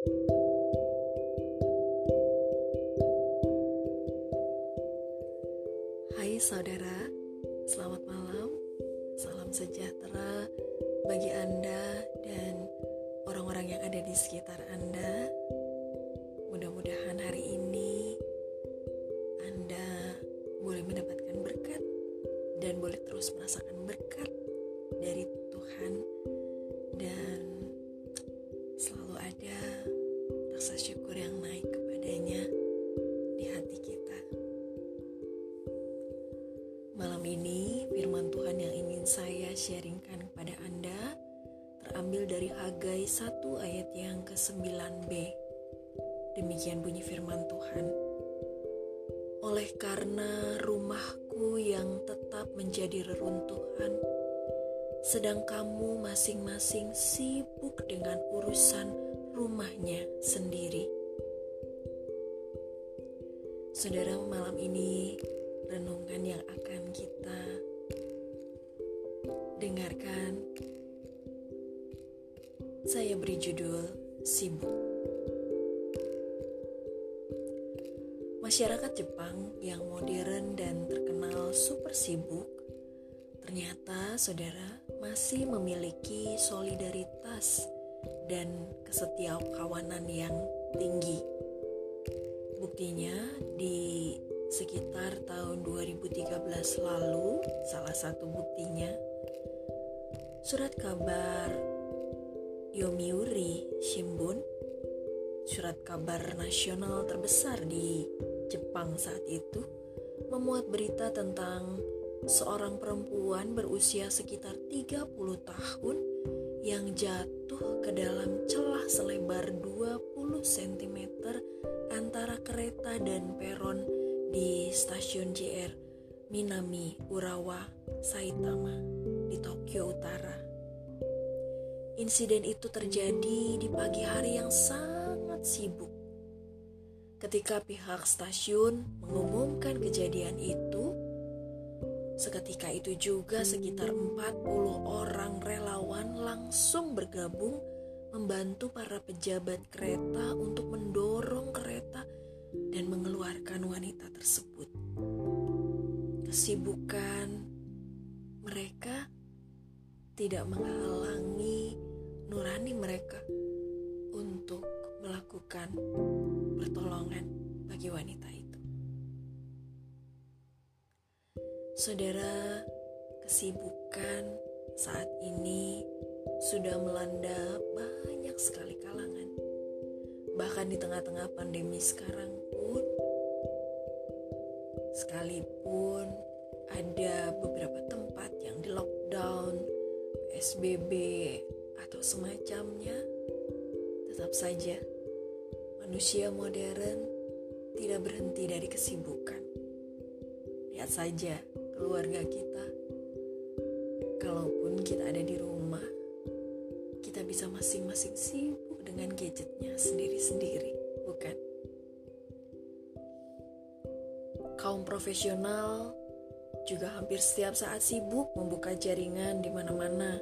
Hai saudara, selamat malam. Salam sejahtera bagi Anda dan orang-orang yang ada di sekitar Anda. Malam ini firman Tuhan yang ingin saya sharingkan kepada Anda terambil dari Hagai 1 ayat yang ke-9b. Demikian bunyi firman Tuhan. Oleh karena rumahku yang tetap menjadi reruntuhan, sedang kamu masing-masing sibuk dengan urusan rumahnya sendiri. Saudara, malam ini renungan yang akan kita dengarkan saya beri judul Sibuk. Masyarakat Jepang yang modern dan terkenal super sibuk ternyata saudara masih memiliki solidaritas dan kesetiakawanan yang tinggi. Buktinya di sekitar tahun 2013 lalu, salah satu buktinya surat kabar Yomiuri Shimbun, surat kabar nasional terbesar di Jepang saat itu, memuat berita tentang seorang perempuan berusia sekitar 30 tahun yang jatuh ke dalam celah selebar 20 cm antara kereta dan peron di stasiun JR Minami Urawa, Saitama di Tokyo Utara. Insiden itu terjadi di pagi hari yang sangat sibuk. Ketika pihak stasiun mengumumkan kejadian itu, Seketika itu juga sekitar 40 orang relawan langsung bergabung membantu para pejabat kereta untuk mendorong kereta dan mengeluarkan wanita tersebut. Kesibukan mereka tidak menghalangi nurani mereka untuk melakukan pertolongan bagi wanita itu. Saudara, kesibukan saat ini sudah melanda banyak sekali kalangan. Bahkan di tengah-tengah pandemi sekarang pun, sekalipun ada beberapa tempat yang di lockdown, PSBB, atau semacamnya, tetap saja manusia modern tidak berhenti dari kesibukan. Lihat saja keluarga kita. Kalaupun kita ada di rumah, kita bisa masing-masing sibuk dengan gadgetnya sendiri-sendiri, bukan? Kaum profesional juga hampir setiap saat sibuk membuka jaringan di mana-mana.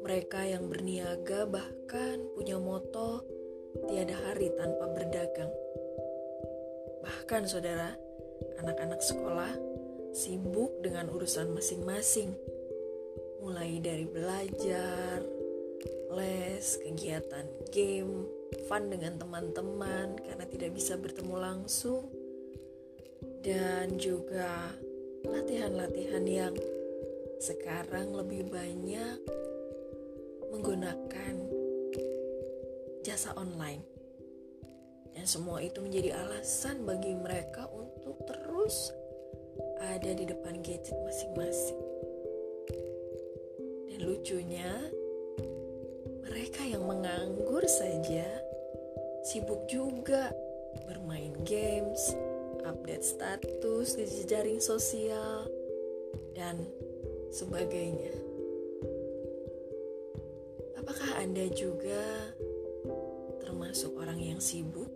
Mereka yang berniaga bahkan punya moto tiada hari tanpa berdagang. Bahkan saudara, anak-anak sekolah sibuk dengan urusan masing-masing, mulai dari belajar, les, kegiatan game, fun dengan teman-teman karena tidak bisa bertemu langsung, dan juga latihan-latihan yang sekarang lebih banyak menggunakan jasa online. Dan semua itu menjadi alasan bagi mereka untuk terus ada di depan gadget masing-masing. Dan lucunya, mereka yang menganggur saja sibuk juga bermain games, update status di jejaring sosial, dan sebagainya. Apakah Anda juga termasuk orang yang sibuk?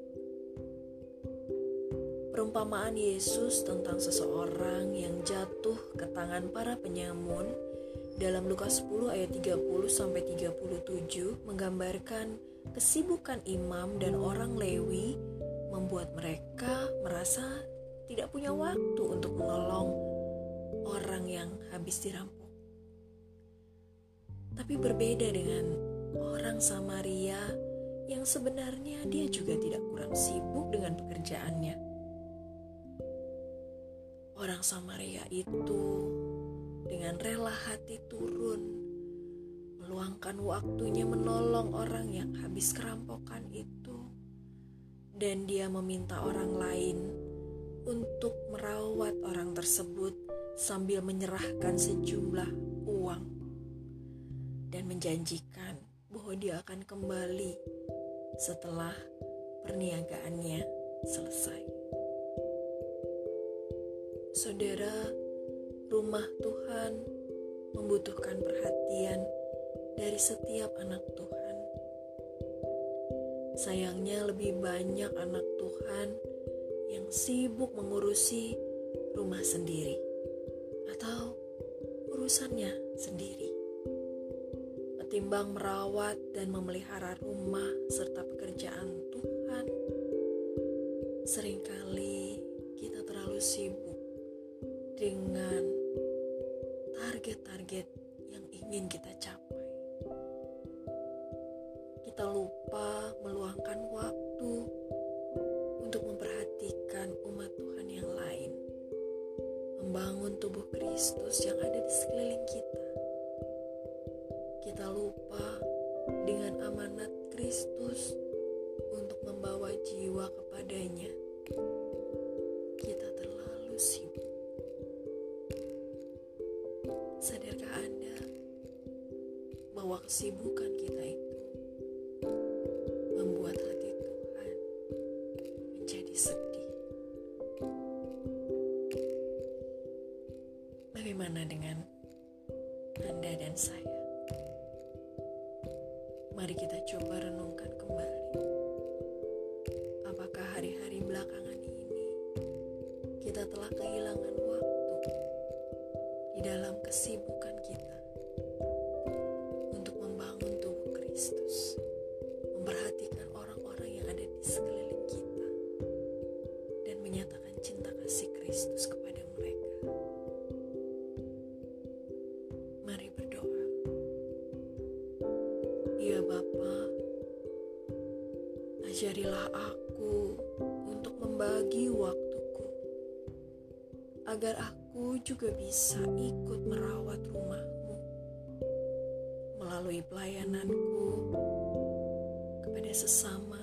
Perumpamaan Yesus tentang seseorang yang jatuh ke tangan para penyamun dalam Lukas 10 ayat 30 sampai 37 menggambarkan kesibukan imam dan orang Lewi membuat mereka merasa tidak punya waktu untuk menolong orang yang habis dirampok. Tapi berbeda dengan orang Samaria yang sebenarnya dia juga tidak kurang sibuk dengan pekerjaannya. Orang Samaria itu dengan rela hati turun. Meluangkan waktunya menolong orang yang habis kerampokan itu, dan dia meminta orang lain untuk merawat orang tersebut sambil menyerahkan sejumlah uang. Dan menjanjikan bahwa dia akan kembali setelah perniagaannya selesai. Saudara, rumah Tuhan membutuhkan perhatian dari setiap anak Tuhan. Sayangnya, lebih banyak anak Tuhan yang sibuk mengurusi rumah sendiri atau urusannya sendiri, ketimbang merawat dan memelihara rumah serta pekerjaan Tuhan. Seringkali kita terlalu sibuk dengan target-target yang ingin kita capai kita lupa meluangkan waktu untuk memperhatikan umat Tuhan yang lain, membangun tubuh Kristus yang ada di sekeliling. Kita Sadarkah Anda bahwa kesibukan kita itu Bagaimana dengan Anda dan saya? Mari kita coba renungkan kembali. Apakah hari-hari belakangan ini kita telah kehilangan dalam kesibukan kita untuk membangun tubuh Kristus, memperhatikan orang-orang yang ada di sekeliling kita, dan menyatakan cinta kasih Kristus kepada Ya Bapa, ajarilah aku untuk membagi waktuku, agar aku juga bisa ikut merawat rumahmu melalui pelayananku kepada sesama,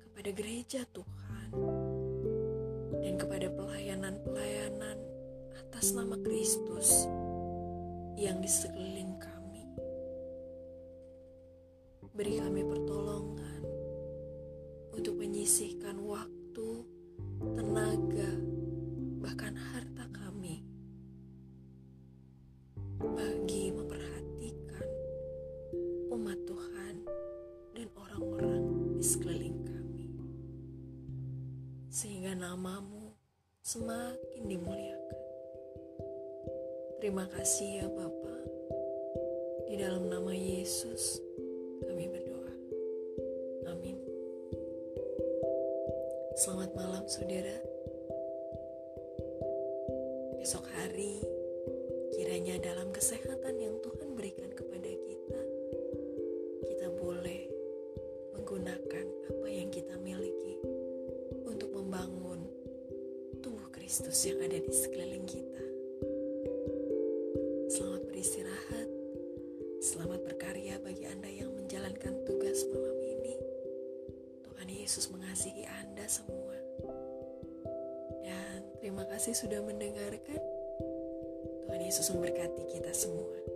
kepada gereja Tuhan, dan kepada pelayanan-pelayanan atas nama Kristus yang di sekeliling kami. Beri kami semakin dimuliakan. Terima kasih ya Bapak. Di dalam nama Yesus, kami berdoa. Amin. Selamat malam, saudara. Besok hari, kiranya dalam kesehatan yang Tuhan berikan Kristus yang ada di sekeliling kita. Selamat beristirahat. Selamat berkarya bagi Anda yang menjalankan tugas malam ini. Tuhan Yesus mengasihi Anda semua. Dan terima kasih sudah mendengarkan. Tuhan Yesus memberkati kita semua.